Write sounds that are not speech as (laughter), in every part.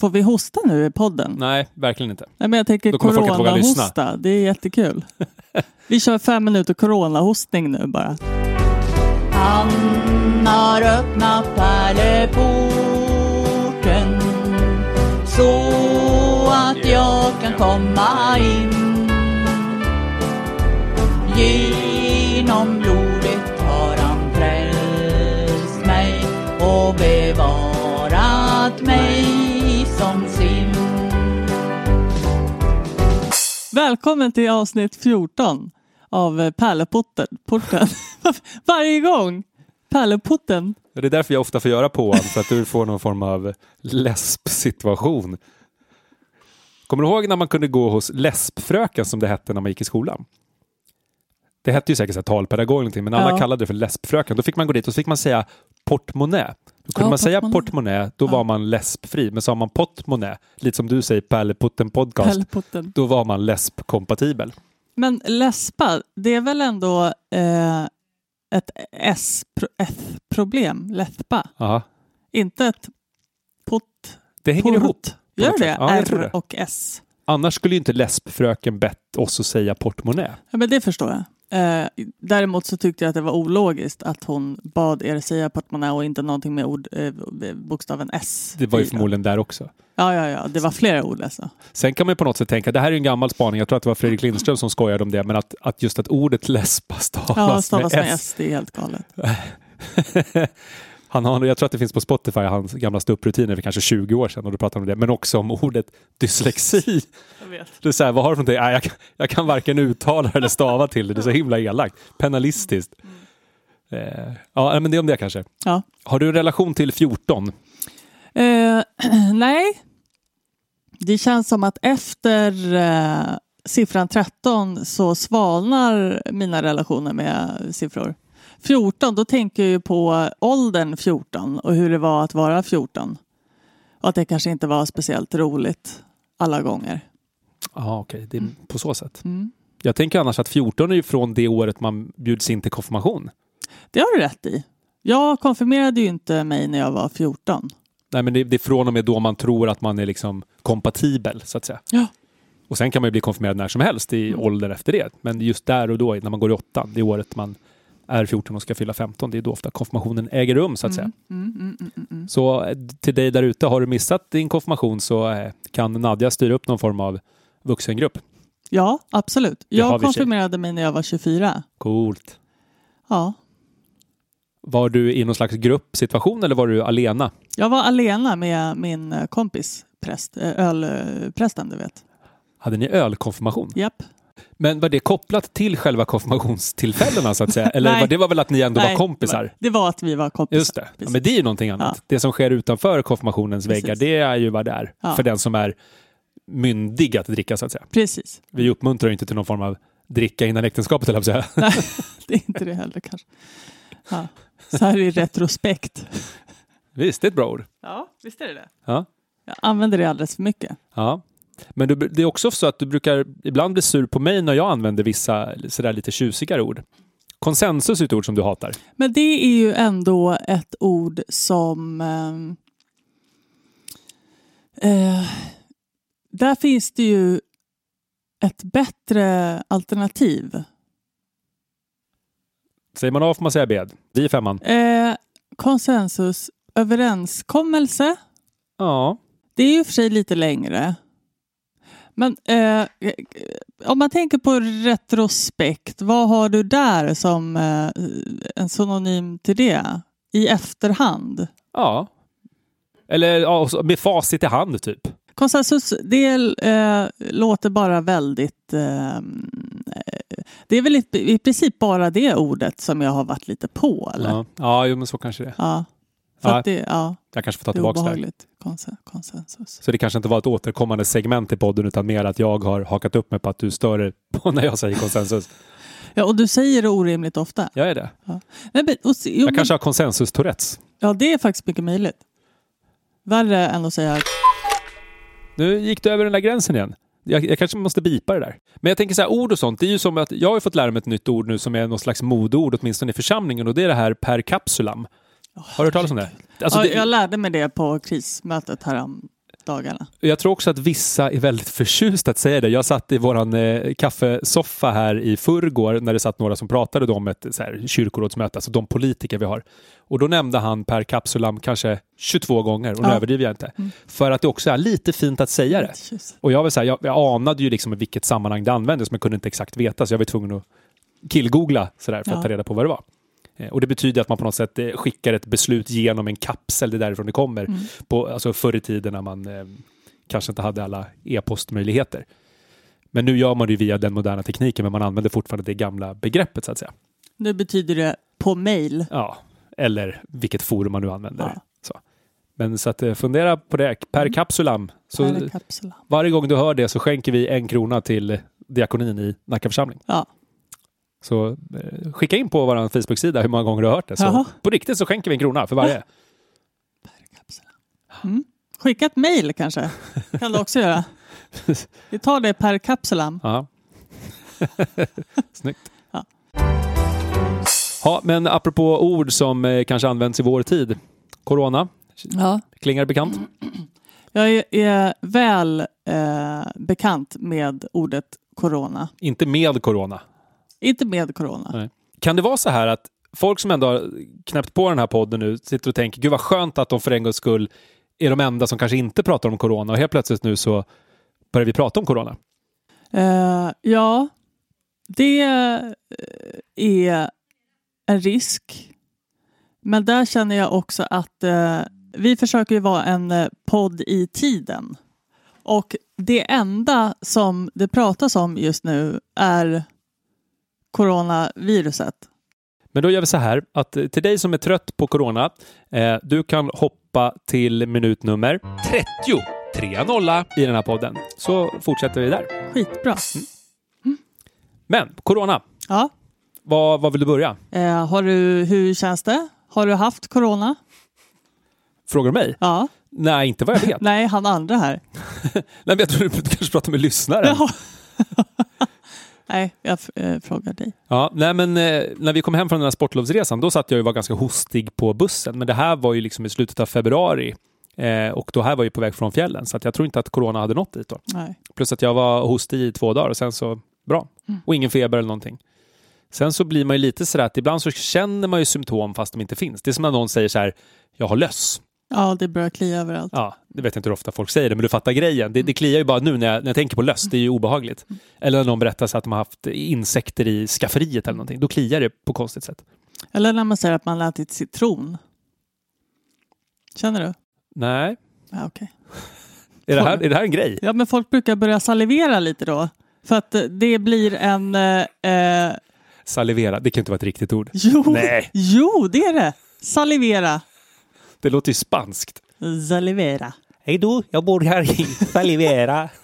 Får vi hosta nu i podden? Nej, verkligen inte. Nej, men jag tänker Då kommer folk inte våga lyssna. coronahosta. Det är jättekul. (laughs) vi kör fem minuter coronahostning nu bara. Han har öppnat pärleporten så att jag kan komma in. Genom blodet har han frälst mig och bevarat mig Välkommen till avsnitt 14 av eh, Pärleporten. Porten. (laughs) Varje gång! Pärleporten. Det är därför jag ofta får göra påan, för att du får någon form av läspsituation. Kommer du ihåg när man kunde gå hos läspfröken som det hette när man gick i skolan? Det hette ju säkert så talpedagog eller någonting, men alla Ja. kallade det för läspfröken. Då fick man gå dit och så fick man säga portmonnä. Då kunde Ja, man säga portmonnä. då Ja. var man läspfri. Men sa man portmonnä, lite som du säger Pärleputten podcast, Pärleporten. då var man läspkompatibel. Men läspa, det är väl ändå eh, ett S-problem? Läspa? Aha. Inte ett pott? Det hänger port. ihop. Gör det? Ja, R och S. Annars skulle ju inte läspfröken bett oss att säga portmonnä. Ja, men det förstår jag. Eh, däremot så tyckte jag att det var ologiskt att hon bad er säga portmonnä och inte någonting med ord, eh, bokstaven S. Det var ju förmodligen där också. Ja, ja, ja. Det var flera ord alltså. Sen kan man på något sätt tänka, det här är en gammal spaning, jag tror att det var Fredrik Lindström som skojade om det, men att, att just att ordet läspa stavas, Ja, stavas med med S. Det är helt galet. (laughs) Han har, jag tror att det finns på Spotify, hans gamla ståupprutiner för kanske 20 år sedan, och då pratar han om det, men också om ordet dyslexi. (laughs) Jag vet. Det är så här, vad har du för någonting? Nej, jag, kan- jag kan varken uttala eller stava till det, det är så himla elakt. Penalistiskt. Eh, ja, men det är om det kanske. Ja. Har du en relation till 14? Eh, (clears throat) nej. Det känns som att efter eh, siffran 13 så svalnar mina relationer med siffror. 14, då tänker jag ju på åldern 14 och hur det var att vara 14. Och att det kanske inte var speciellt roligt alla gånger. Ja, okej, det är på så sätt. Mm. Jag tänker annars att 14 är ju från det året man bjuds in till konfirmation. Det har du rätt i. Jag konfirmerade ju inte mig när jag var 14. Nej, men det, det är från och med då man tror att man är liksom kompatibel, så att säga. Ja. Och sen kan man ju bli konfirmerad när som helst i Mm. ålder efter det. Men just där och då, när man går i åttan, det året man är 14 och ska fylla 15, det är då ofta konfirmationen äger rum, så att säga. Mm, mm, mm, mm, mm, mm. Så eh, till dig där ute, har du missat din konfirmation så eh, kan Nadja styra upp någon form av vuxengrupp. Ja, absolut. Det Jag sig. konfirmerade mig när jag var 24. Coolt. Ja, Var du i någon slags gruppsituation eller var du alena? Jag var alena med min eh, kompis, präst, eh, ölprästen du vet. Hade ni ölkonfirmation? Japp. Men var det kopplat till själva konfirmationstillfällena så att säga? Eller (laughs) Nej. var det var väl att ni ändå Nej, var kompisar? Det var att vi var kompisar. Just det. Ja, men det är ju någonting annat. Ja. Det som sker utanför konfirmationens Precis. väggar, det är ju vad det är. Ja. För den som är myndig att dricka så att säga. Precis. Vi uppmuntrar ju inte till någon form av dricka innan äktenskapet, eller säga. (laughs) Nej, det är inte det heller kanske. Ja. Så här i retrospekt. Visst, det är ett bra ord. Ja, visst är det det. Ja. Jag använder det alldeles för mycket. Ja. Men du, det är också så att du brukar ibland bli sur på mig när jag använder vissa sådär lite tjusigare ord. Konsensus är ett ord som du hatar. Men det är ju ändå ett ord som... ehm, eh, där finns det ju ett bättre alternativ. Säger man A får man säga B. Vi är femman. Eh, konsensus, överenskommelse. Ja. Det är ju för sig lite längre. Men eh, om man tänker på retrospekt, vad har du där som eh, en synonym till det? I efterhand? Ja. Eller ja, med facit i hand typ. Konsensus, det eh, låter bara väldigt... Eh, det är väl i, i princip bara det ordet som jag har varit lite på, eller? Ja. Ja, ja jo, men så kanske det är. För Ja. det, ja, Jag kanske får ta tillbaka det. obehagligt. Konsen, konsensus. Så det kanske inte var ett återkommande segment i podden utan mer att jag har hakat upp mig på att du stör dig på när jag säger konsensus. (laughs) Ja, och du säger det orimligt ofta. Jag är det. Nej, men, och, jo, Jag men- kanske har konsensus-tourettes. Ja, det är faktiskt mycket möjligt. Värre än att säga Nu gick du över den där gränsen igen. Jag, jag kanske måste bipa det där. Men jag tänker så här, ord och sånt, det är ju som att jag har fått lära mig ett nytt ord nu som är någon slags modeord, åtminstone i församlingen, och det är det här per capsulam. Har du hört talas om det? Alltså, ja, det Jag lärde mig det på krismötet härom. dagarna. Jag tror också att vissa är väldigt förtjusta att säga det. Jag satt i våran eh, kaffesoffa här i förrgår när det satt några som pratade om ett så här, kyrkorådsmöte, alltså de politiker vi har. Och då nämnde han per capsulam kanske 22 gånger, och nu Ja. överdriver jag inte. Mm. För att det också är lite fint att säga det. Och jag, vill säga, jag, jag anade ju liksom i vilket sammanhang det användes, men kunde inte exakt veta, så jag var tvungen att killgoogla sådär för att Ja. ta reda på vad det var. Eh, Och det betyder att man på något sätt eh, skickar ett beslut genom en kapsel, det är därifrån det kommer. Mm. På, alltså förr i tiden när man eh, kanske inte hade alla e-postmöjligheter. Men nu gör man det via den moderna tekniken, men man använder fortfarande det gamla begreppet så att säga. Nu betyder det på mail. Ja, eller vilket forum man nu använder. Ja. Så. Men så att eh, fundera på det per Mm. kapsulam. Så Per kapsula. varje gång du hör det så skänker vi en krona till diakonin i Nacka församling. Ja. Så eh, skicka in på vår Facebook-sida hur många gånger du har hört det. Så Jaha. på riktigt så skänker vi en krona för varje. Mm. Skicka ett mail kanske. kan du också göra. Vi tar det per kapsulam. Ja. (laughs) Snyggt. Ja. Ja, men apropå ord som eh, kanske används i vår tid. Corona, Ja. klingar bekant? Jag är, är väl eh, bekant med ordet corona. Inte med corona. Inte med corona. Nej. Kan det vara så här att folk som ändå har knäppt på den här podden nu sitter och tänker gud vad skönt att de för en gångs skull är de enda som kanske inte pratar om corona och helt plötsligt nu så börjar vi prata om corona. Eh, ja, det eh, är en risk. Men där känner jag också att eh, vi försöker ju vara en podd i tiden. Och det enda som det pratas om just nu är coronaviruset. Men då gör vi så här att eh, till dig som är trött på corona, eh, du kan hoppa till minut nummer 30, 3 i den här podden. Så fortsätter vi där. Skitbra. Men corona, Ja. vad, vad vill du börja? Eh, har du, hur känns det? Har du haft corona? Frågar du mig? Ja. Nej, inte vad jag vet. (laughs) Nej, han andra här. (laughs) Nej, men jag tror du kanske pratar med lyssnaren. (laughs) Nej, jag eh, frågar dig. Ja, nej men eh, när vi kom hem från den här sportlovsresan då satt jag och var ganska hostig på bussen. Men det här var ju liksom i slutet av februari eh, och då här var jag på väg från fjällen så jag tror inte att corona hade nått dit då. Nej. Plus att jag var hostig i två dagar och sen så bra. Mm. Och ingen feber eller någonting. Sen så blir man ju lite sådär att ibland så känner man ju symptom fast de inte finns. Det är som när någon säger så här, jag har löss. Ja, det börjar klia överallt. Ja, det vet jag inte hur ofta folk säger det, men du fattar grejen. Det, det kliar ju bara nu när jag, när jag tänker på löss. Det är ju obehagligt. Eller när någon berättar så att de har haft insekter i skafferiet eller någonting. Då kliar det på konstigt sätt. Eller när man säger att man har ätit citron. Känner du? Nej, Ja, okej. (laughs) är det, här, är det här en grej? Ja, men folk brukar börja salivera lite då. För att eh, det blir en... Eh, eh, Salivera, det kan inte vara ett riktigt ord. jo, Nej. jo, det är det. Salivera. Det låter ju spanskt. Salivera. Hej då, jag bor här i Salivera. (laughs)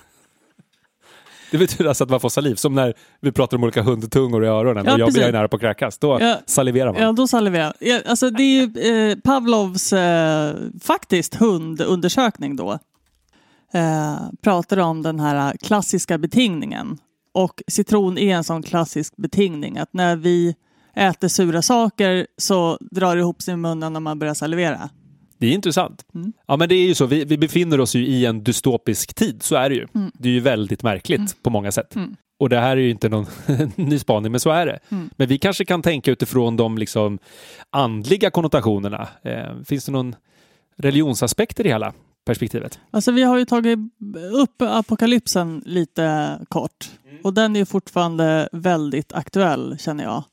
Det betyder alltså att man får saliv, som när vi pratar om olika hundtungor i öronen Ja, och jag, precis. är nära på att kräkas. Då Ja. saliverar man. Ja, då saliverar ja, Alltså det är ju eh, Pavlovs eh, faktiskt hundundersökning då. Eh, pratar om den här klassiska betingningen. Och citron är en sån klassisk betingning. Att när vi äter sura saker så drar det ihop sig i munnen när man börjar salivera. Det är intressant. Mm. Ja, men det är ju så. Vi, vi befinner oss ju i en dystopisk tid. Så är det ju. Mm. Det är ju väldigt märkligt på många sätt. Mm. Och det här är ju inte någon (laughs) ny spaning, men så är det. Mm. Men vi kanske kan tänka utifrån de liksom andliga konnotationer. Eh, finns det någon religionsaspekt i det hela perspektivet? Alltså vi har ju tagit upp apokalypsen lite kort. Och den är fortfarande väldigt aktuell känner jag.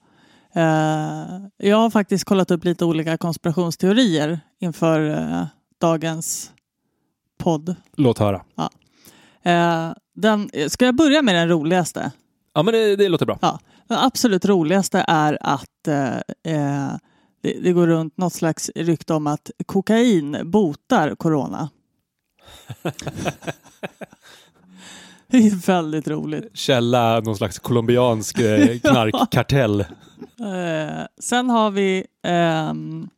Eh, jag har faktiskt kollat upp lite olika konspirationsteorier inför eh, dagens podd. Låt höra. Eh, den, ska jag börja med den roligaste? Ja, men det, det låter bra. Ja, den absolut roligaste är att eh, det, det går runt något slags rykte om att kokain botar corona. (laughs) det är väldigt roligt. Källa någon slags colombiansk knarkkartell. Eh, sen har vi... ehm,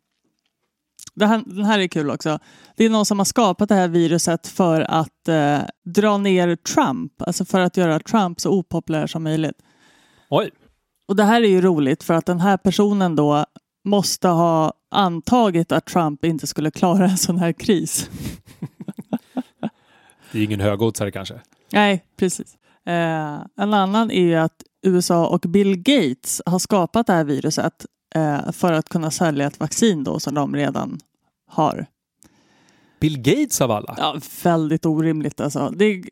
här, den här är kul också. Det är någon som har skapat det här viruset för att eh, dra ner Trump. Alltså för att göra Trump så opopulär som möjligt. Oj, Och det här är ju roligt för att den här personen då måste ha antagit att Trump inte skulle klara en sån här kris. (laughs) Det är ingen högoddsare kanske. Nej, precis. Eh, en annan är ju att USA och Bill Gates har skapat det här viruset eh, för att kunna sälja ett vaccin då som de redan har. Bill Gates av alla. Ja, väldigt orimligt alltså. Det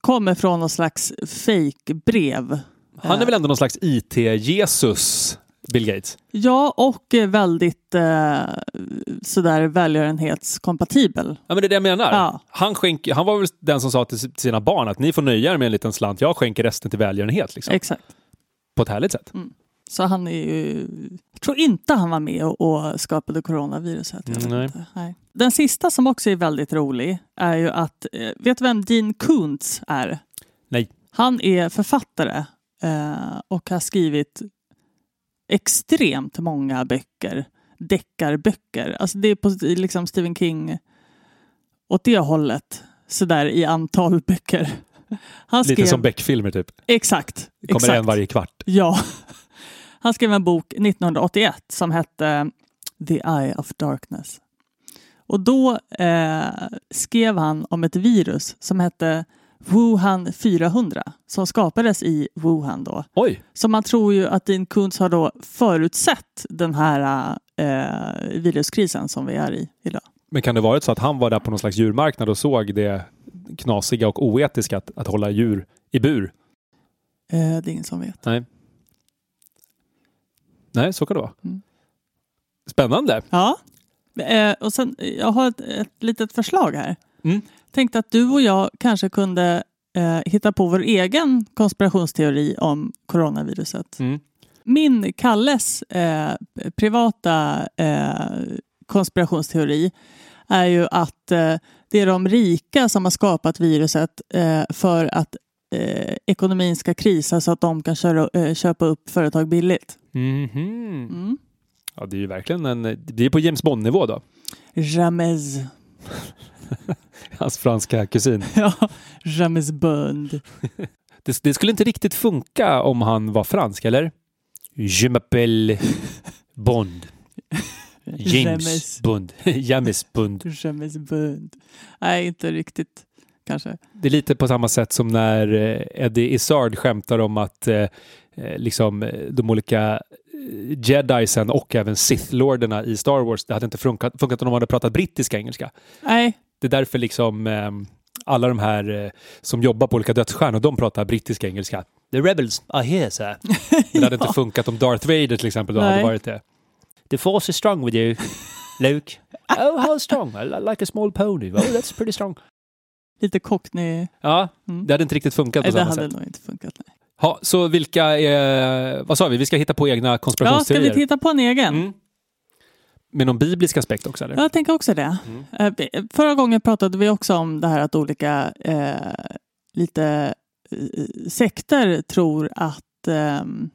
kommer från någon slags fake-brev. Han är väl ändå någon slags IT-Jesus, Bill Gates? Ja, och är väldigt eh, sådär välgörenhetskompatibel. Ja, men det är det jag menar. Ja. Han, skänk, han var väl den som sa till sina barn att ni får nöja er med en liten slant. Jag skänker resten till välgörenhet. Liksom. Exakt. På ett härligt sätt. Så han är ju... Jag tror inte han var med och, och skapade coronaviruset. Mm, nej. Nej. Den sista som också är väldigt rolig är ju att... eh, Vet du vem Dean Koontz är? Nej. Han är författare eh, och har skrivit extremt många böcker. Deckarböcker. Alltså det är på liksom Stephen King åt det hållet. Sådär i antal böcker. Han Lite som Beck-filmer typ. Exakt. Det kommer exakt. en varje kvart. Ja. Han skrev en bok 1981 som hette The Eye of Darkness. Och då eh, skrev han om ett virus som hette Wuhan 400 som skapades i Wuhan då. Oj, Så man tror ju att Dean Koontz har då förutsett den här eh, viruskrisen som vi är i idag. men kan det varit så att han var där på någon slags djurmarknad och såg det knasiga och oetiska att, att hålla djur i bur? Eh, det är ingen som vet. Nej. Nej, så kan det vara. Mm. Spännande. Ja. Eh, och sen, jag har ett, ett litet förslag här. Mm. Tänkte att du och jag kanske kunde eh, hitta på vår egen konspirationsteori om coronaviruset. Mm. Min, Kalles, eh, privata eh, konspirationsteori är ju att eh, det är de rika som har skapat viruset eh, för att eh, ekonomin ska krisa så att de kan köra, köpa upp företag billigt. Mhm. Mm. Ja, det är ju verkligen en... Det är på James Bond-nivå då. Jamais. (laughs) (laughs) Hans franska kusin. (laughs) Ja, Jamais Bond. (laughs) Det, det skulle inte riktigt funka om han var fransk, eller? Je m'appelle Bond. James James. Bond. James Bond. Jamais Bond. Nej, inte riktigt kanske. Det är lite på samma sätt som när eh, Eddie Izzard skämtar om att eh, eh, liksom de olika jedisen och även Sith-lorderna i Star Wars, det hade inte funkat, funkat om de hade pratat brittiska engelska. Nej, Det är därför liksom eh, alla de här eh, som jobbar på olika dödsstjärnor, de pratar brittiska engelska. The rebels are here, sir. (laughs) Det hade inte funkat om Darth Vader till exempel då hade Nej. varit det. The force is strong with you, Luke. (laughs) Oh, how strong? Like a small pony. Oh, that's pretty strong. lite cockney. Ja, Mm. det hade inte riktigt funkat Nej, på det samma hade sätt. nog inte funkat. Nej. Ha, så vilka är, vad sa vi, vi ska hitta på egna Ja, ska konspirationsteorier? vi titta på en egen? Mm. Med någon biblisk aspekt också eller? Jag tänker också det. Mm. Eh, Förra gången pratade vi också om det här att olika eh, lite eh, sekter tror att ehm,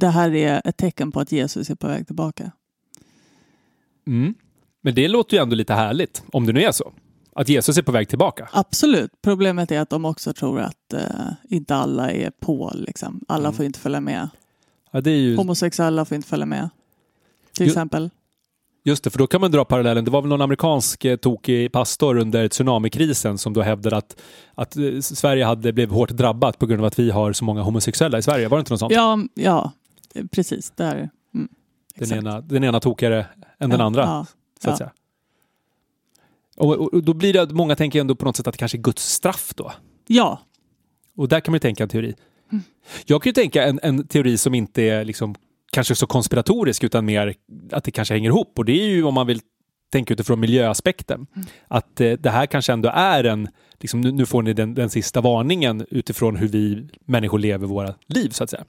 det här är ett tecken på att Jesus är på väg tillbaka. Mm. Men det låter ju ändå lite härligt, om det nu är så. Att Jesus är på väg tillbaka. Absolut. Problemet är att de också tror att eh, inte alla är på. Liksom. Alla Mm. får inte följa med. Ja, det är ju, Homosexuella får inte följa med. Till exempel. just det, för då kan man dra parallellen. Det var väl någon amerikansk eh, tokig pastor under tsunamikrisen som då hävdade att, att eh, Sverige hade blivit hårt drabbat på grund av att vi har så många homosexuella i Sverige. Var det inte något sånt? Ja, ja, precis. Där. Mm. den, Exakt. ena, den ena tokigare än den Ja, andra. Ja, så att ja. säga. Och, och, och då blir det många tänker ändå på något sätt att det kanske är Guds straff då. ja. Och där kan man ju tänka en teori. Mm. Jag kan ju tänka en, en teori som inte är liksom kanske så konspiratorisk utan mer att det kanske hänger ihop. Och det är ju om man vill tänka utifrån miljöaspekten. Mm. Att eh, det här kanske ändå är en, liksom, nu, nu får ni den, den sista varningen utifrån hur vi människor lever våra liv så att säga.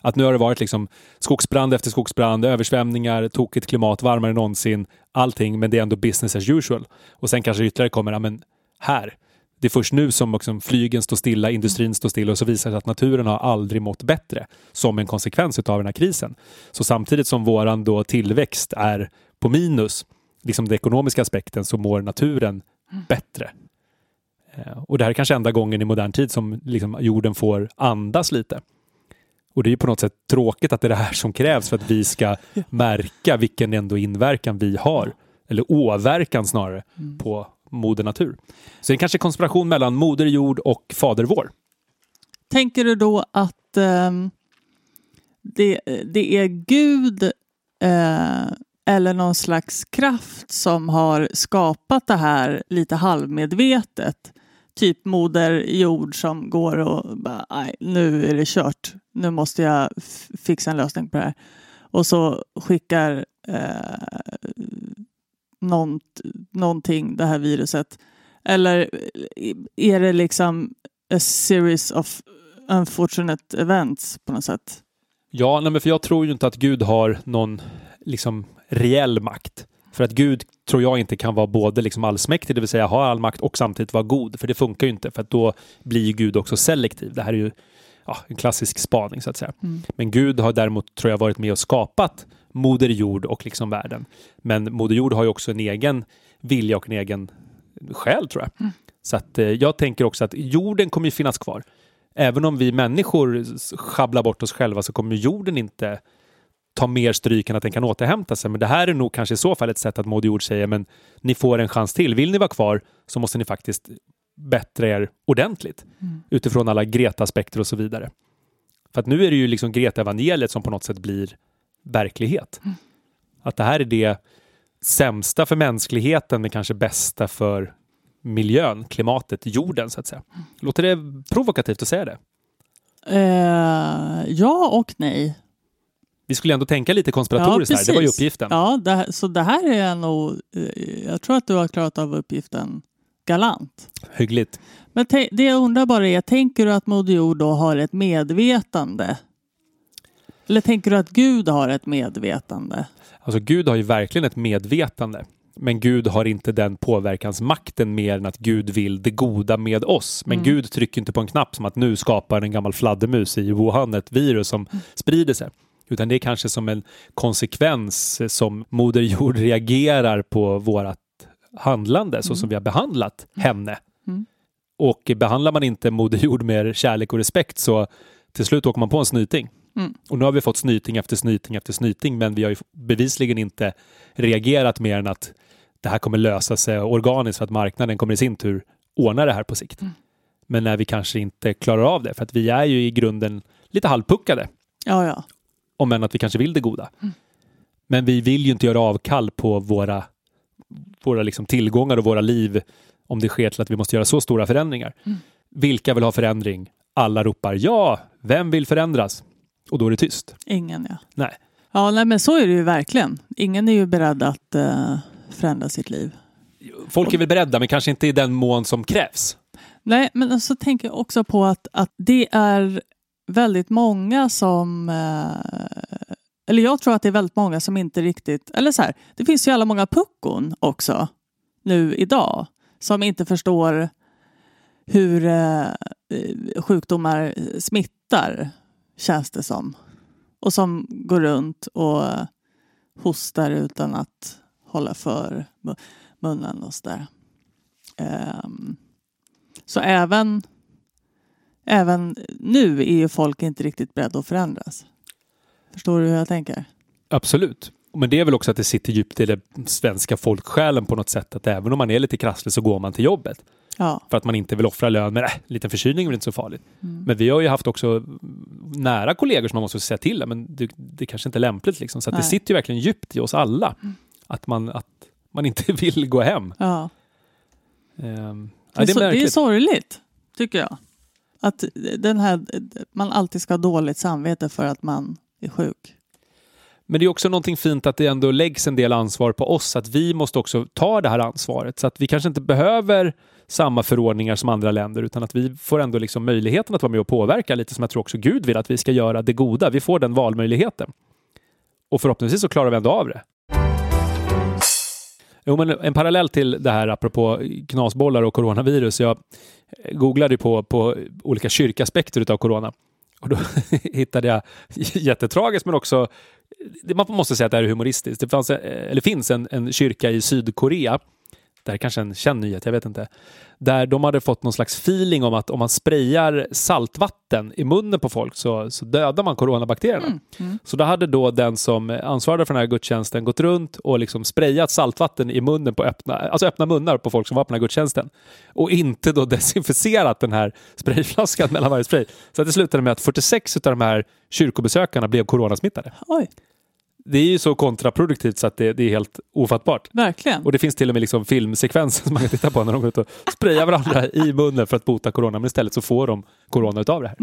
Att nu har det varit liksom skogsbrand efter skogsbrand, översvämningar, tokigt klimat, varmare än någonsin, allting, men det är ändå business as usual. Och sen kanske ytterligare kommer, ja men här, det är först nu som liksom flygen står stilla, industrin står stilla och så visar det sig att naturen har aldrig mått bättre som en konsekvens av den här krisen. Så samtidigt som våran då tillväxt är på minus, liksom den ekonomiska aspekten, så mår naturen bättre. Eh, Och det här är kanske enda gången i modern tid som liksom jorden får andas lite. Och det är ju på något sätt tråkigt att det är det här som krävs för att vi ska (laughs) märka vilken ändå inverkan vi har, eller åverkan snarare, Mm. på, moder natur. Så det är kanske är konspiration mellan moder jord och fader vår. Tänker du då att eh, det, det är Gud eh, eller någon slags kraft som har skapat det här lite halvmedvetet? Typ Moder Jord som går och bara, nej, nu är det kört. Nu måste jag fixa en lösning på det här. Och så skickar eh, någonting, det här viruset. Eller är det liksom a series of unfortunate events på något sätt? Ja, nej, men för jag tror ju inte att Gud har någon liksom reell makt. För att Gud tror jag inte kan vara både liksom allsmäktig, det vill säga ha all makt och samtidigt vara god. För det funkar ju inte, för att då blir ju Gud också selektiv. Det här är ju ja, en klassisk spaning så att säga. Mm. Men Gud har däremot, tror jag, varit med och skapat Moder Jord och liksom världen. Men Moder Jord har ju också en egen vilja och en egen själ, tror jag. Så att eh, jag tänker också att jorden kommer ju finnas kvar. Även om vi människor s- sjabblar bort oss själva så kommer jorden inte ta mer stryk än att den kan återhämta sig. Men det här är nog kanske i så fall ett sätt att Moder Jord säger men ni får en chans till. Vill ni vara kvar så måste ni faktiskt bättra er ordentligt utifrån alla Greta-aspekter och så vidare. För att nu är det ju liksom Greta-evangeliet som på något sätt blir verklighet. Att det här är det sämsta för mänskligheten men kanske bästa för miljön, klimatet, jorden så att säga. Låter det provokativt att säga det? Eh, ja och nej. Vi skulle ändå tänka lite konspiratoriskt här, det var ju uppgiften. Ja, det, här- så det här är nog... eh, Jag tror att du har klarat av uppgiften galant. Hyggligt. Men det jag undrar bara är, tänker du att Moder Jord då har ett medvetande? Eller tänker du att Gud har ett medvetande? Alltså Gud har ju verkligen ett medvetande. Men Gud har inte den påverkansmakten mer än att Gud vill det goda med oss. Men Gud trycker inte på en knapp som att nu skapar en gammal fladdermus i Wuhan ett virus som sprider sig. Utan det är kanske som en konsekvens som Moder Jord reagerar på vårt handlande så som vi har behandlat henne. Mm. Och behandlar man inte Moder Jord med kärlek och respekt så till slut åker man på en snyting. Mm. Och nu har vi fått snyting efter snyting efter snyting men vi har ju bevisligen inte reagerat mer än att det här kommer lösa sig organiskt för att marknaden kommer i sin tur ordna det här på sikt. Mm. Men när vi kanske inte klarar av det för att vi är ju i grunden lite halvpuckade Ja, ja. om än att vi kanske vill det goda. Mm. Men vi vill ju inte göra avkall på våra, våra liksom tillgångar och våra liv om det sker till att vi måste göra så stora förändringar. Mm. Vilka vill ha förändring? Alla ropar ja. Vem vill förändras? Och då är det tyst. Ingen ja. Nej. Ja, nej, men så är det ju verkligen. Ingen är ju beredd att eh, förändra sitt liv. Folk är väl beredda, men kanske inte i den mån som krävs. Nej, men så tänker jag också på att, att det är väldigt många som... Eh, eller jag tror att det är väldigt många som inte riktigt... Eller så här, det finns ju alla många puckon också nu idag som inte förstår hur eh, eh sjukdomar smittar, känns det som. Och som går runt och hostar utan att hålla för munnen och sådär. Um, så även, även nu är ju folk inte riktigt beredda att förändras. Förstår du hur jag tänker? Absolut. Men det är väl också att det sitter djupt i den svenska folksjälen på något sätt. Att även om man är lite krasslig så går man till jobbet. Ja. För att man inte vill offra lön. Men äh, en liten förkylning är väl inte så farligt. Mm. Men vi har ju haft också nära kollegor som man måste säga till. Men det, det kanske inte är lämpligt. Liksom. Så det sitter ju verkligen djupt i oss alla. Att man, att man inte (laughs) vill gå hem. ja. Ehm, Det, är det är det är sorgligt, tycker jag. Att den här, man alltid ska ha dåligt samvete för att man är sjuk. Men det är också någonting fint att det ändå läggs en del ansvar på oss. Att vi måste också ta det här ansvaret. Så att vi kanske inte behöver samma förordningar som andra länder utan att vi får ändå liksom möjligheten att vara med och påverka lite som jag tror också Gud vill att vi ska göra det goda. Vi får den valmöjligheten. Och förhoppningsvis så klarar vi ändå av det. Jo, men en parallell till det här apropå knasbollar och coronavirus. Jag googlade ju på, på olika kyrkaspekter utav corona. Och då (laughs) hittade jag (laughs) jättetragiskt men också man måste säga att det här är humoristiskt. Det fanns, eh, eller finns en, en kyrka i Sydkorea det här är kanske en känd nyhet, jag vet inte, där de hade fått någon slags feeling om att om man sprayar saltvatten i munnen på folk så, så dödar man coronabakterierna. Mm. Mm. Så då hade då den som ansvarade för den här gudstjänsten gått runt och liksom sprayat saltvatten i munnen på öppna, alltså öppna munnar på folk som var på den här gudstjänsten. Och inte då (laughs) desinficerat den här sprayflaskan (laughs) mellan varje spray. Så det slutade med att 46 av de här kyrkobesökarna blev coronasmittade. Oj, Det är ju så kontraproduktivt så att det, det är helt ofattbart. verkligen. Och det finns till och med liksom filmsekvenser (laughs) som man kan titta på när de går ut och sprayar varandra i munnen för att bota corona. Men istället så får de corona utav det här.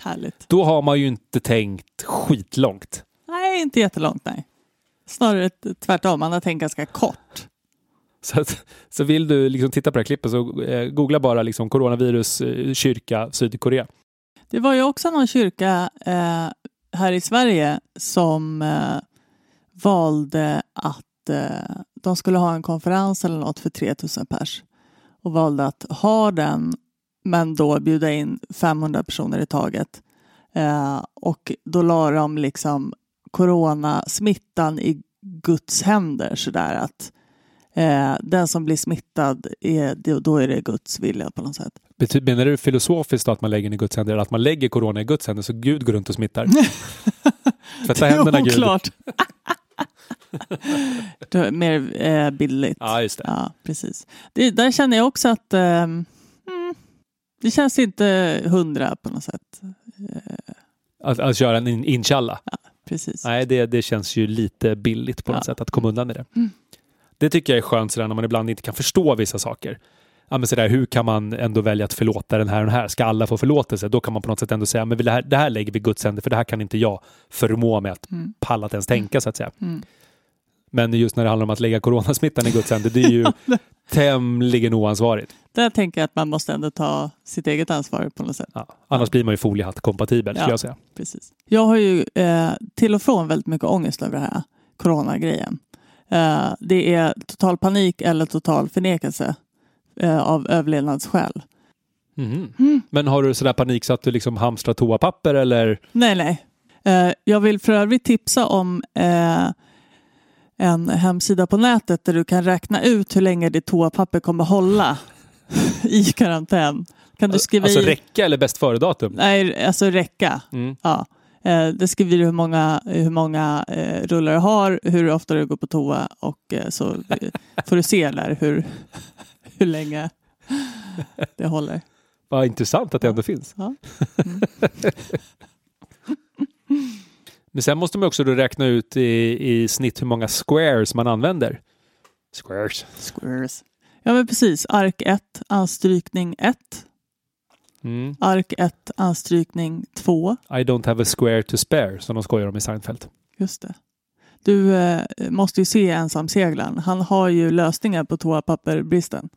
Härligt. Då har man ju inte tänkt skitlångt. Nej, inte jättelångt nej. Snarare tvärtom, man har tänkt ganska kort. Så, att, så vill du liksom titta på det här klippet så eh, googla bara liksom coronavirus, eh, kyrka, Sydkorea. Det var ju också någon kyrka eh, här i Sverige som eh, valde att eh, de skulle ha en konferens eller något för 3000 pers och valde att ha den men då bjuda in 500 personer i taget. Eh, och då la de liksom coronasmittan i Guds händer sådär att eh, den som blir smittad, är, då är det Guds vilja på något sätt. Bety- Menar du filosofiskt att man lägger den i Guds händer eller att man lägger corona i Guds händer så Gud går runt och smittar? (laughs) Tvätta händerna Gud. (laughs) Oklart. det är mer eh, bildligt. Ja, just det. Ja, precis. Det, där känner jag också att ehm, mm, det känns inte hundra på något sätt. Att, att köra en in- inshallah. Precis. Nej, det, det känns ju lite billigt på något Ja. sätt att komma undan med det. Mm. Det tycker jag är skönt sådär när man ibland inte kan förstå vissa saker. Ja, men sådär, hur kan man ändå välja att förlåta den här och den här? Ska alla få förlåtelse? Då kan man på något sätt ändå säga men det, här, det här lägger vi Guds händer för det här kan inte jag förmå mig att Mm. palla att ens tänka så att säga. Mm. Men just när det handlar om att lägga coronasmittan i Guds händer, det är ju (laughs) tämligen oansvarigt. Där tänker jag att man måste ändå ta sitt eget ansvar på något sätt. Ja. Annars blir man ju foliehatt-kompatibel skulle Ja. jag säga. Precis. Jag har ju eh, till och från väldigt mycket ångest över det här coronagrejen. Eh, det är total panik eller total förnekelse eh, av överlevnadsskäl. Mhm. Mm. Men har du sådär panik så att du liksom hamstrar toapapper eller? Nej, nej. Eh, jag vill för övrigt tipsa om eh, en hemsida på nätet där du kan räkna ut hur länge ditt toapapper kommer hålla (laughs) i karantän. Kan du skriva Alltså i... räcka eller bäst före-datum? Nej, alltså räcka. Mm. Ja. Eh, det skriver du hur många, hur många eh, rullar du har, hur ofta du går på toa och eh, så får du se där hur, hur länge det håller. Vad intressant att det ändå finns. Ja. (laughs) Men sen måste man också då räkna ut i, i snitt hur många squares man använder. Squares. Squares. Ja men precis, ark 1, anstrykning 1, Mm. ark 1, anstrykning 2. I don't have a square to spare, som de skojar om i Seinfeld. Just det. Du eh, måste ju se ensamseglaren. Han har ju lösningar på toapapperbristen.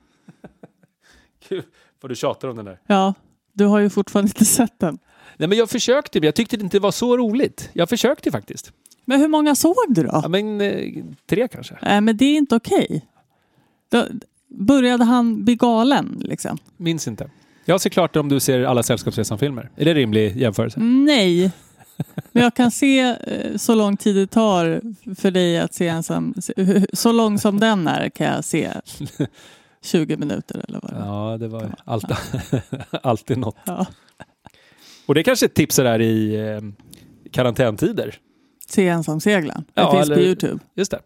(laughs) Vad du tjatar om den där. Ja, du har ju fortfarande inte sett den. Nej men jag försökte, jag tyckte det inte var så roligt. Jag försökte faktiskt. Men hur många såg du då? Ja, men eh, tre kanske. Nej, men det är inte okej. Då började han bli galen liksom? Minns inte. Jag ser klart om du ser alla Sällskapsresan-filmer. Är det rimlig jämförelse? Nej. Men jag kan se eh, så lång tid det tar för dig att se se- Så lång som den är kan jag se (laughs) 20 minuter eller vad det. Ja, det var alltid, (laughs) alltid något. Ja. Och det är kanske är ett tips där i eh, karantäntider. Se ensamseglaren. Det Ja, finns eller- på Youtube. Just det.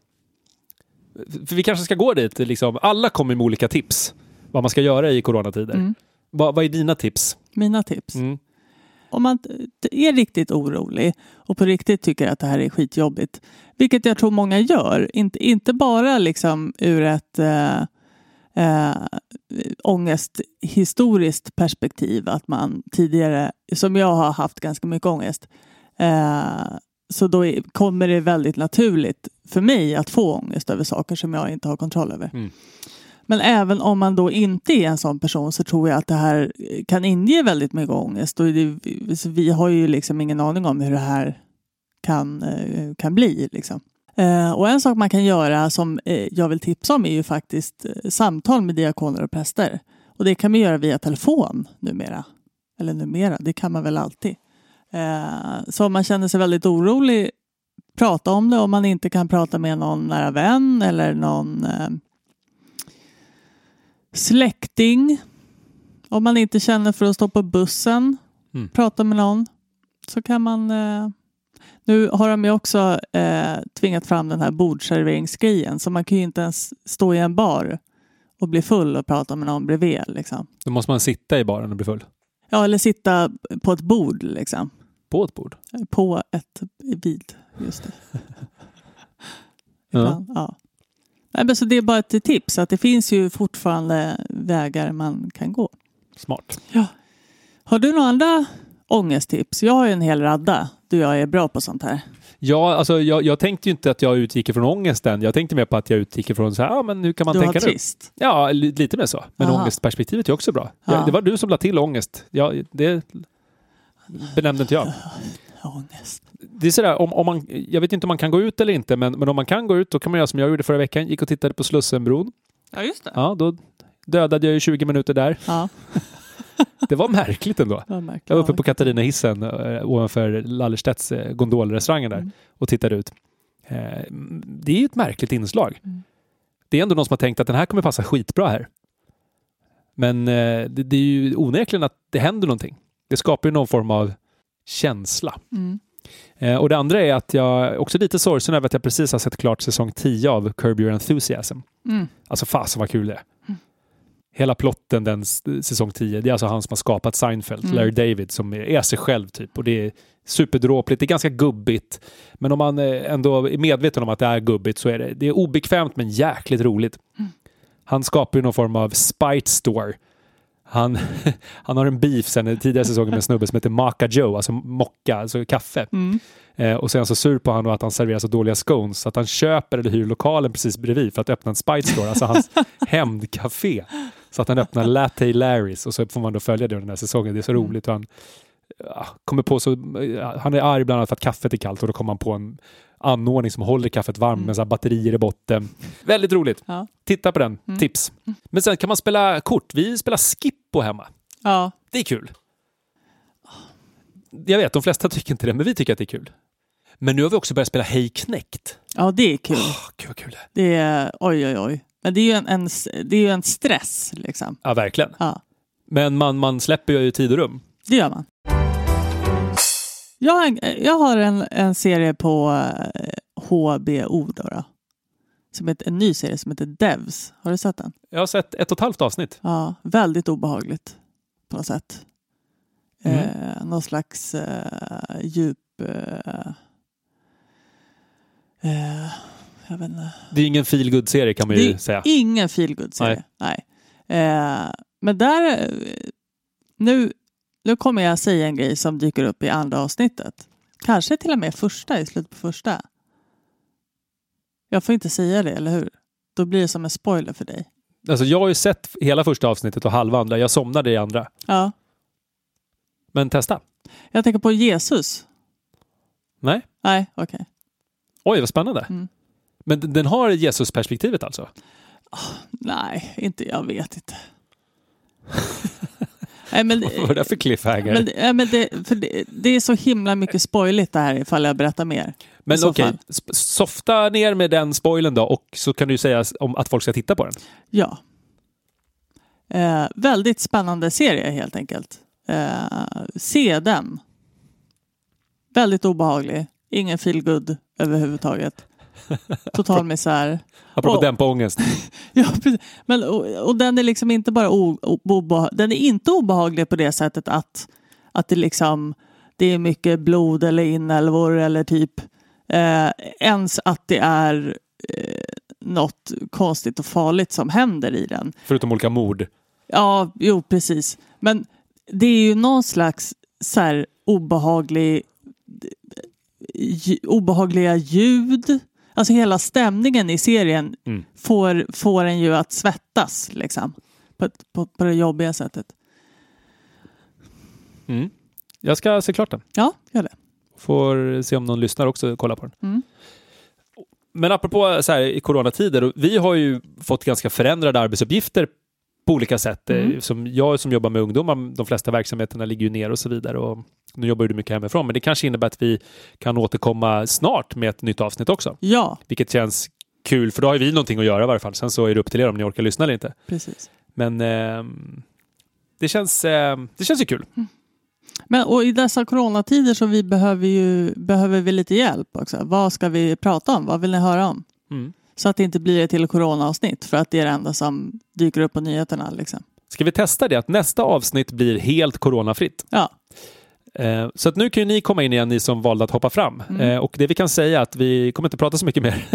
För vi kanske ska gå dit. Liksom. Alla kommer med olika tips. Vad man ska göra i coronatider. Mm. Vad, vad är dina tips? Mina tips. Mm. Om man är riktigt orolig och på riktigt tycker att det här är skitjobbigt, vilket jag tror många gör, inte, inte bara liksom ur ett eh, eh, ångesthistoriskt perspektiv, att man tidigare, som jag har haft ganska mycket ångest, eh, så då är, kommer det väldigt naturligt för mig att få ångest över saker som jag inte har kontroll över. Mm. Men även om man då inte är en sån person så tror jag att det här kan inge väldigt mycket ångest. Och det, vi har ju liksom ingen aning om hur det här kan, eh, kan bli. Liksom. Eh, Och en sak man kan göra som eh, jag vill tipsa om är ju faktiskt eh, samtal med diakoner och präster. Och det kan man göra via telefon numera. Eller numera, det kan man väl alltid. Så om man känner sig väldigt orolig, prata om det. Om man inte kan prata med någon nära vän eller någon Släkting. Om man inte känner för att stå på bussen, Mm. prata med någon, så kan man... Nu har de ju också eh, tvingat fram den här bordserveringsgrejen, så man kan ju inte ens stå i en bar och bli full och prata med någon bredvid. Liksom. Då måste man sitta i baren och bli full. Ja, eller sitta på ett bord, liksom. På ett bord. På ett vid, just det. (laughs) Ja. Ibland, ja. Nej, men så det är bara ett tips, att det finns ju fortfarande vägar man kan gå. Smart. Har du några andra ångesttips? Jag har ju en hel radda. Du jag är bra på sånt här. Ja, alltså jag, jag tänkte ju inte att jag utgick ifrån ångesten. Jag tänkte mer på att jag utgick ifrån så här, ja men hur kan man du har tänka nu? trist. Ja, li- lite mer så. Men Aha. ångestperspektivet är också bra. Ja. Ja, det var du som la till ångest. Ja, det benämnde inte jag. (sighs) Ångest. Det är sådär, om, om man, jag vet inte om man kan gå ut eller inte, men, men om man kan gå ut då kan man göra som jag gjorde förra veckan. Gick och tittade på Slussenbron. Ja, just det. Ja, då dödade jag ju 20 minuter där. Ja, (laughs) (laughs) Det var märkligt ändå. vad märkligt. Jag var uppe på Katarinahissen äh, ovanför Lallerstedts äh, gondolrestaurangen där Mm. och tittade ut. Eh, det är ju ett märkligt inslag. Mm. Det är ändå någon som har tänkt att den här kommer passa skitbra här. Men eh, det, är ju onekligen att det händer någonting. Det skapar ju någon form av känsla. Mm. Eh, och det andra är att jag är också lite sorgsen över att jag precis har sett klart säsong 10 av Curb Your Enthusiasm. Mm. Alltså fasen vad kul det är. Hela plotten den säsong 10, det är alltså han som har skapat Seinfeld, Mm. Larry David, som är, sig själv typ. Och det är superdråpligt, det är ganska gubbigt. Men om man eh, ändå är medveten om att det är gubbigt så är det, det är obekvämt men jäkligt roligt. Han skapar ju någon form av spite store. Han, (laughs) han har en beef sen tidigare säsonger med en snubbe som heter Maka Joe, alltså mocka, alltså kaffe. Mm. Eh, och han så sur på honom att han serverar så dåliga scones så att han köper eller hyr lokalen precis bredvid för att öppna en Spite Store, alltså hans (laughs) hämndcafé. Så att han öppnar (laughs) Latte Larrys och så får man då följa det under den här säsongen. Det är så Mm. roligt. Han, ja, kommer på så, han är arg bland annat för att kaffet är kallt och då kommer han på en anordning som håller kaffet varmt Mm. med så här batterier i botten. Väldigt roligt. Ja. Titta på den. Mm. Tips. Men sen kan man spela kort. Vi spelar Skippo hemma. ja, Det är kul. Jag vet, de flesta tycker inte det, men vi tycker att det är kul. Men nu har vi också börjat spela Hej knäckt. ja, det är kul. Vad kul det är. Det är, oj, oj, oj. Men det är ju en, en, det är ju en stress, liksom. Ja, verkligen. Ja, Men man, man släpper ju tid och rum. det gör man. Jag har en, jag har en, en serie på eh, HBO då, då. Som heter, en ny serie som heter Devs. Har du sett den? Jag har sett ett och ett halvt avsnitt. Ja, väldigt obehagligt på något sätt. Mm. Eh, någon slags eh, djup... Eh, eh, jag vet inte. Det är ingen feel serie kan man ju Det är säga. ingen feelgood-serie. Nej. Eh, men där... eh, Nu, nu kommer jag säga en grej som dyker upp i andra avsnittet. Kanske till och med första, i slutet på första. Jag får inte säga det, eller hur? Då blir det som en spoiler för dig. Alltså, jag har ju sett hela första avsnittet och halva andra. Jag somnade i andra. Ja. Men testa. Jag tänker på Jesus. Nej? Nej, okej. Oj, vad spännande. Mm. Men den- har Jesus-perspektivet alltså? Nej, inte, jag vet inte. (laughs) Nej, men, Vad var det för cliffhanger? men, ja, men det, det, det är så himla mycket spoiligt det här ifall jag berättar mer. Men okej, sp- softa ner med den spoilen då och så kan du säga om att folk ska titta på den. Ja. Eh, väldigt spännande serie helt enkelt. Eh, se den. Väldigt obehaglig. Ingen feelgood överhuvudtaget. (laughs) Total misär. Apropå Och- dämpa ångest. (laughs) Ja, precis. Men, och, och den är liksom inte bara o, o, den är inte obehaglig på det sättet att, att det liksom det är mycket blod eller inälvor eller typ eh, ens att det är eh, något konstigt och farligt som händer i den. Förutom olika mord. Ja, jo precis. Men det är ju någon slags så här obehaglig, lj- obehagliga ljud. Alltså hela stämningen i serien Mm. får, får en ju att svettas liksom. På, på, på det jobbiga sättet. Mm. Jag ska se klart den. Ja, gör det. Får se om någon lyssnar också kollar på den. Mm. Men apropå så här, i coronatider, och vi har ju fått ganska förändrade arbetsuppgifter på olika sätt. Mm. Eh, Som jag som jobbar med ungdomar, de flesta verksamheterna ligger ju ner och så vidare. Och nu jobbar du mycket hemifrån, men det kanske innebär att vi kan återkomma snart med ett nytt avsnitt också. Ja, Vilket känns kul, för då har vi någonting att göra i varje fall. Sen så är det upp till er om ni orkar lyssna eller inte. precis. Men eh, det, känns, eh, det känns ju kul. Men, och I dessa coronatider så vi behöver, ju, behöver vi lite hjälp också. Vad ska vi prata om? Vad vill ni höra om? Mm. Så att det inte blir ett till coronaavsnitt för att det är det enda som dyker upp på nyheterna. Liksom. Ska vi testa det? Att nästa avsnitt blir helt coronafritt. Ja, Eh, så att nu kan ju ni komma in igen, ni som valde att hoppa fram. Mm. Eh, och det vi kan säga är att vi kommer inte prata så mycket mer.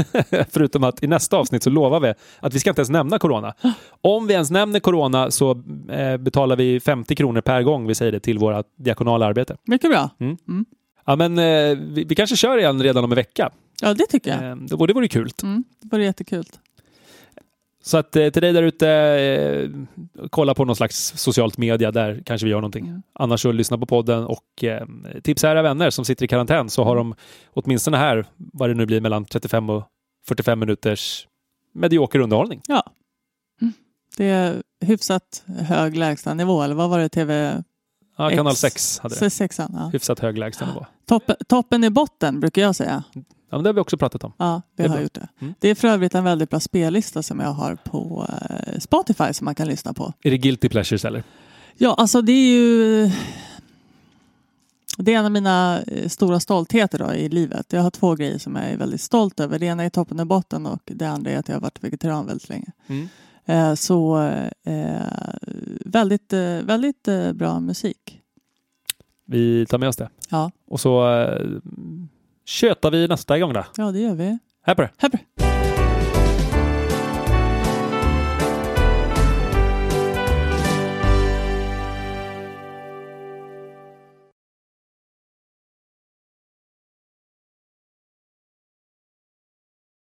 (laughs) Förutom att i nästa avsnitt så lovar vi att vi ska inte ens nämna corona. (gasps) Om vi ens nämner corona så eh, betalar vi 50 kronor per gång vi säger det till våra diakonala arbete. mycket bra. Ja, men eh, vi, vi kanske kör igen redan om en vecka. Ja, det tycker jag. Eh, det, det vore kul. Mm, det vore jättekul. Så att eh, till dig där ute, eh, kolla på någon slags socialt media, där kanske vi gör någonting. Mm. Annars så lyssna på podden och eh, tipsa era vänner som sitter i karantän så har de åtminstone här, vad det nu blir, mellan 35 och 45 minuters medioker underhållning. Ja. Mm. Det är hyfsat hög lägstanivå, eller vad var det? TV Ja, kanal X- 6 hade det. sexan? Ja. Hyfsat hög lägstanivå. Toppen, toppen i botten brukar jag säga. Ja, men det har vi också pratat om. Ja, vi Det har bra. gjort det. Mm. Det är för övrigt en väldigt bra spellista som jag har på eh, Spotify som man kan lyssna på. Är det guilty pleasures eller? Ja, alltså det är ju... Det är en av mina eh, stora stoltheter då i livet. Jag har två grejer som jag är väldigt stolt över. Det ena är toppen och botten och det andra är att jag har varit vegetarian väldigt länge. Mm. Eh, Så eh, väldigt, eh, väldigt bra musik. Vi tar med oss det. Ja, Och så tjötar vi nästa gång då. ja det gör vi. Här på det. Här.